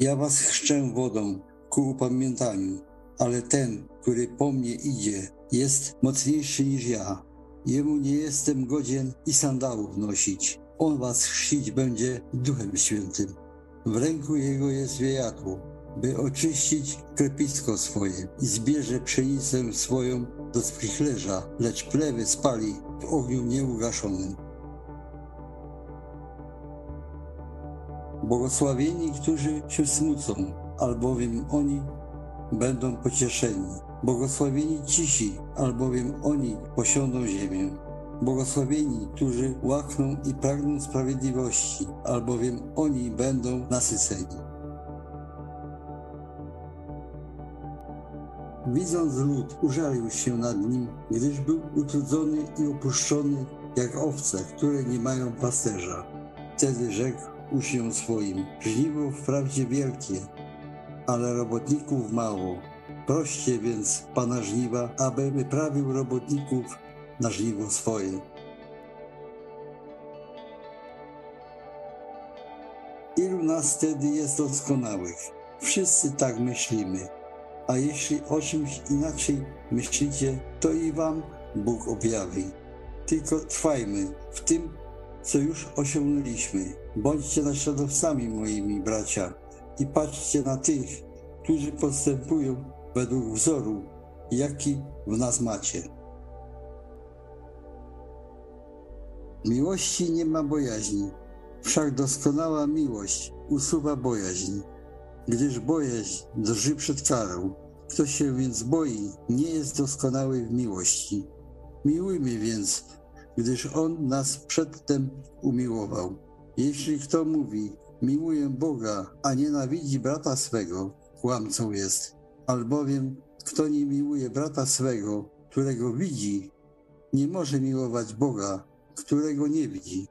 Ja was chrzczę wodą ku upamiętaniu, ale ten, który po mnie idzie, jest mocniejszy niż ja. Jemu nie jestem godzien i sandałów nosić. On was chrzcić będzie Duchem Świętym. W ręku jego jest wiejadło, by oczyścić krepisko swoje i zbierze pszenicę swoją do sprichlerza, lecz plewy spali w ogniu nieugaszonym. Błogosławieni, którzy się smucą, albowiem oni będą pocieszeni. Błogosławieni cisi, albowiem oni posiądą ziemię. Błogosławieni, którzy łakną i pragną sprawiedliwości, albowiem oni będą nasyceni. Widząc lud, użalił się nad nim, gdyż był utrudzony i opuszczony, jak owce, które nie mają pasterza. Wtedy rzekł uczniom swoim, żniwo wprawdzie wielkie, ale robotników mało. Proście więc Pana żniwa, aby wyprawił robotników na żniwo swoje. Ilu nas wtedy jest doskonałych? Wszyscy tak myślimy. A jeśli o czymś inaczej myślicie, to i wam Bóg objawi. Tylko trwajmy w tym, co już osiągnęliśmy. Bądźcie naśladowcami moimi bracia i patrzcie na tych, którzy postępują według wzoru, jaki w nas macie. Miłości nie ma bojaźni, wszak doskonała miłość usuwa bojaźń, gdyż bojaźń drży przed karą. Kto się więc boi, nie jest doskonały w miłości. Miłujmy więc, gdyż On nas przedtem umiłował. Jeśli kto mówi, miłuję Boga, a nienawidzi brata swego, kłamcą jest. Albowiem kto nie miłuje brata swego, którego widzi, nie może miłować Boga, którego nie widzi.